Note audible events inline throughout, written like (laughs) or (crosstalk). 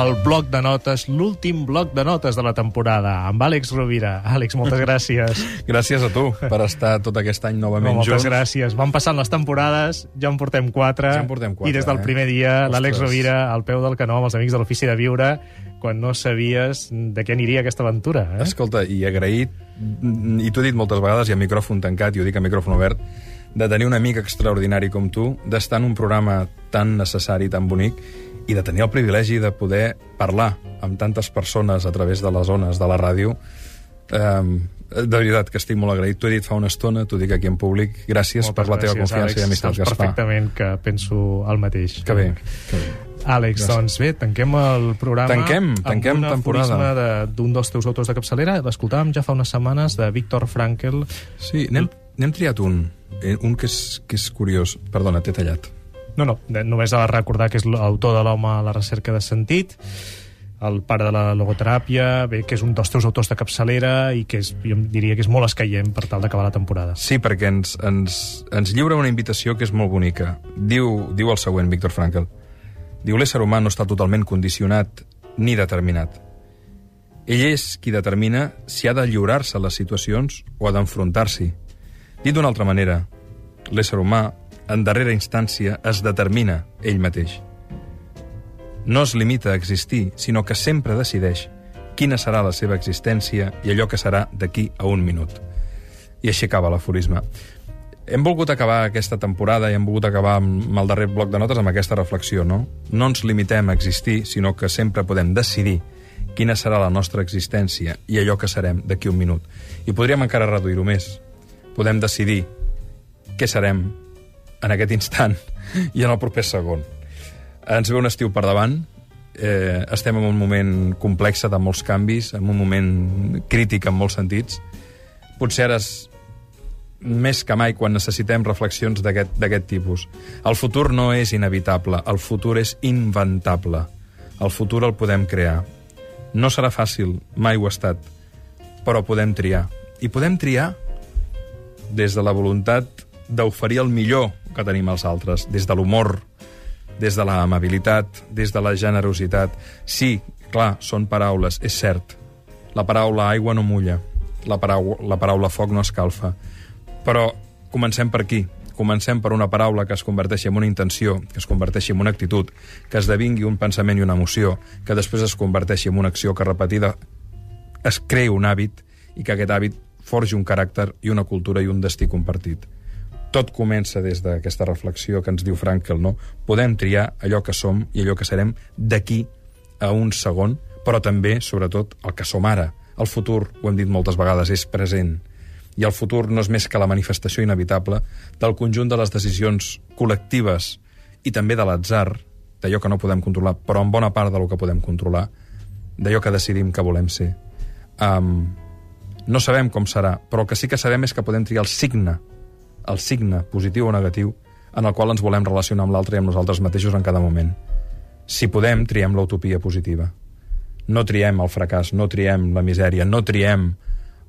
el bloc de notes, l'últim bloc de notes de la temporada, amb Àlex Rovira. Àlex, moltes gràcies. (laughs) Gràcies a tu per estar tot aquest any novament no, moltes junts. gràcies. Van passant les temporades, ja en portem quatre. Ja en portem quatre, I des del eh? primer dia, l'Àlex. Rovira al peu del canó amb els amics de l'Ofici de Viure, quan no sabies de què aniria aquesta aventura. Eh? Escolta, i agraït, i t'ho he dit moltes vegades, i a micròfon tancat, i ho dic a micròfon obert, de tenir un amic extraordinari com tu, d'estar en un programa tan necessari, tan bonic, i de tenir el privilegi de poder parlar amb tantes persones a través de les zones de la ràdio. Um, de veritat, que estic molt agraït. T'ho he dit fa una estona, t'ho dic aquí en públic. Gràcies Moltes per la teva gràcies, confiança Àlex. i amistat, Saps Gaspar. perfectament que penso el mateix. Que bé, que bé. Àlex, Gràcies. doncs bé, tanquem el programa Tanquem, tanquem amb un temporada. de- d'un dels teus autors de capçalera. L'escoltàvem ja fa unes setmanes, de Víctor Frankl. Sí, n'hem n'hem triat un, eh, un que és, que és curiós. Perdona, t'he tallat. No, no, només a recordar que és l'autor de l'home a la recerca de sentit, el pare de la logoteràpia, bé, que és un dels teus autors de capçalera i que és, jo diria que és molt escaient per tal d'acabar la temporada. Sí, perquè ens, ens, ens lliura una invitació que és molt bonica. Diu, diu el següent, Víctor Frankl. Diu, l'ésser humà no està totalment condicionat ni determinat. Ell és qui determina si ha de lliurar-se a les situacions o ha d'enfrontar-s'hi. Dit d'una altra manera, l'ésser humà, en darrera instància, es determina ell mateix. No es limita a existir, sinó que sempre decideix quina serà la seva existència i allò que serà d'aquí a un minut. I així acaba l'aforisme. Hem volgut acabar aquesta temporada i hem volgut acabar amb el darrer bloc de notes amb aquesta reflexió, no? No ens limitem a existir, sinó que sempre podem decidir quina serà la nostra existència i allò que serem d'aquí un minut. I podríem encara reduir-ho més. Podem decidir què serem en aquest instant (laughs) i en el proper segon. Ens ve un estiu per davant, eh, estem en un moment complex de molts canvis, en un moment crític en molts sentits. Potser ara és més que mai quan necessitem reflexions d'aquest tipus. El futur no és inevitable, el futur és inventable. El futur el podem crear. No serà fàcil, mai ho ha estat, però podem triar. I podem triar des de la voluntat d'oferir el millor que tenim als altres, des de l'humor, des de l'amabilitat, des de la generositat. Sí, clar, són paraules, és cert. La paraula aigua no mulla, la paraula, la paraula foc no escalfa. Però comencem per aquí. Comencem per una paraula que es converteixi en una intenció, que es converteixi en una actitud, que esdevingui un pensament i una emoció, que després es converteixi en una acció que repetida es creï un hàbit i que aquest hàbit forgi un caràcter i una cultura i un destí compartit. Tot comença des d'aquesta reflexió que ens diu Frankel, no? Podem triar allò que som i allò que serem d'aquí a un segon, però també, sobretot, el que som ara. El futur, ho hem dit moltes vegades, és present. I el futur no és més que la manifestació inevitable del conjunt de les decisions col·lectives i també de l'atzar, d'allò que no podem controlar, però en bona part del que podem controlar, d'allò que decidim que volem ser. Um, no sabem com serà, però el que sí que sabem és que podem triar el signe, el signe, positiu o negatiu, en el qual ens volem relacionar amb l'altre i amb nosaltres mateixos en cada moment. Si podem, triem l'utopia positiva. No triem el fracàs, no triem la misèria, no triem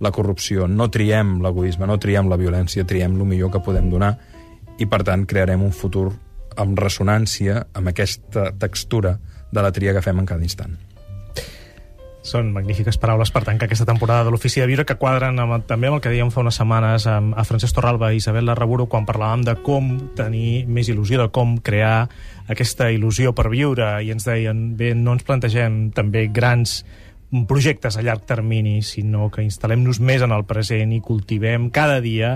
la corrupció, no triem l'egoisme, no triem la violència, triem el millor que podem donar i, per tant, crearem un futur amb ressonància amb aquesta textura de la tria que fem en cada instant. Són magnífiques paraules per tancar aquesta temporada de l'Ofici de Viure que quadren amb, també amb el que dèiem fa unes setmanes amb, a Francesc Torralba i Isabel Larraburo quan parlàvem de com tenir més il·lusió, de com crear aquesta il·lusió per viure i ens deien, bé, no ens plantegem també grans projectes a llarg termini, sinó que instal·lem-nos més en el present i cultivem cada dia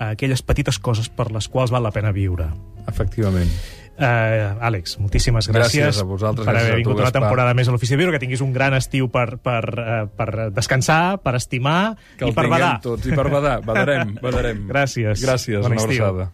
aquelles petites coses per les quals val la pena viure. Efectivament. Uh, Àlex, moltíssimes gràcies, Gràcies a vosaltres, per haver a tu, vingut una Gaspar. temporada més a l'Ofici de Viure, que tinguis un gran estiu per, per, uh, per descansar, per estimar Que i el per tinguem badar. tots. I per badar, badarem, badarem. (laughs) Gràcies. Gràcies, Bon una estiu. abraçada.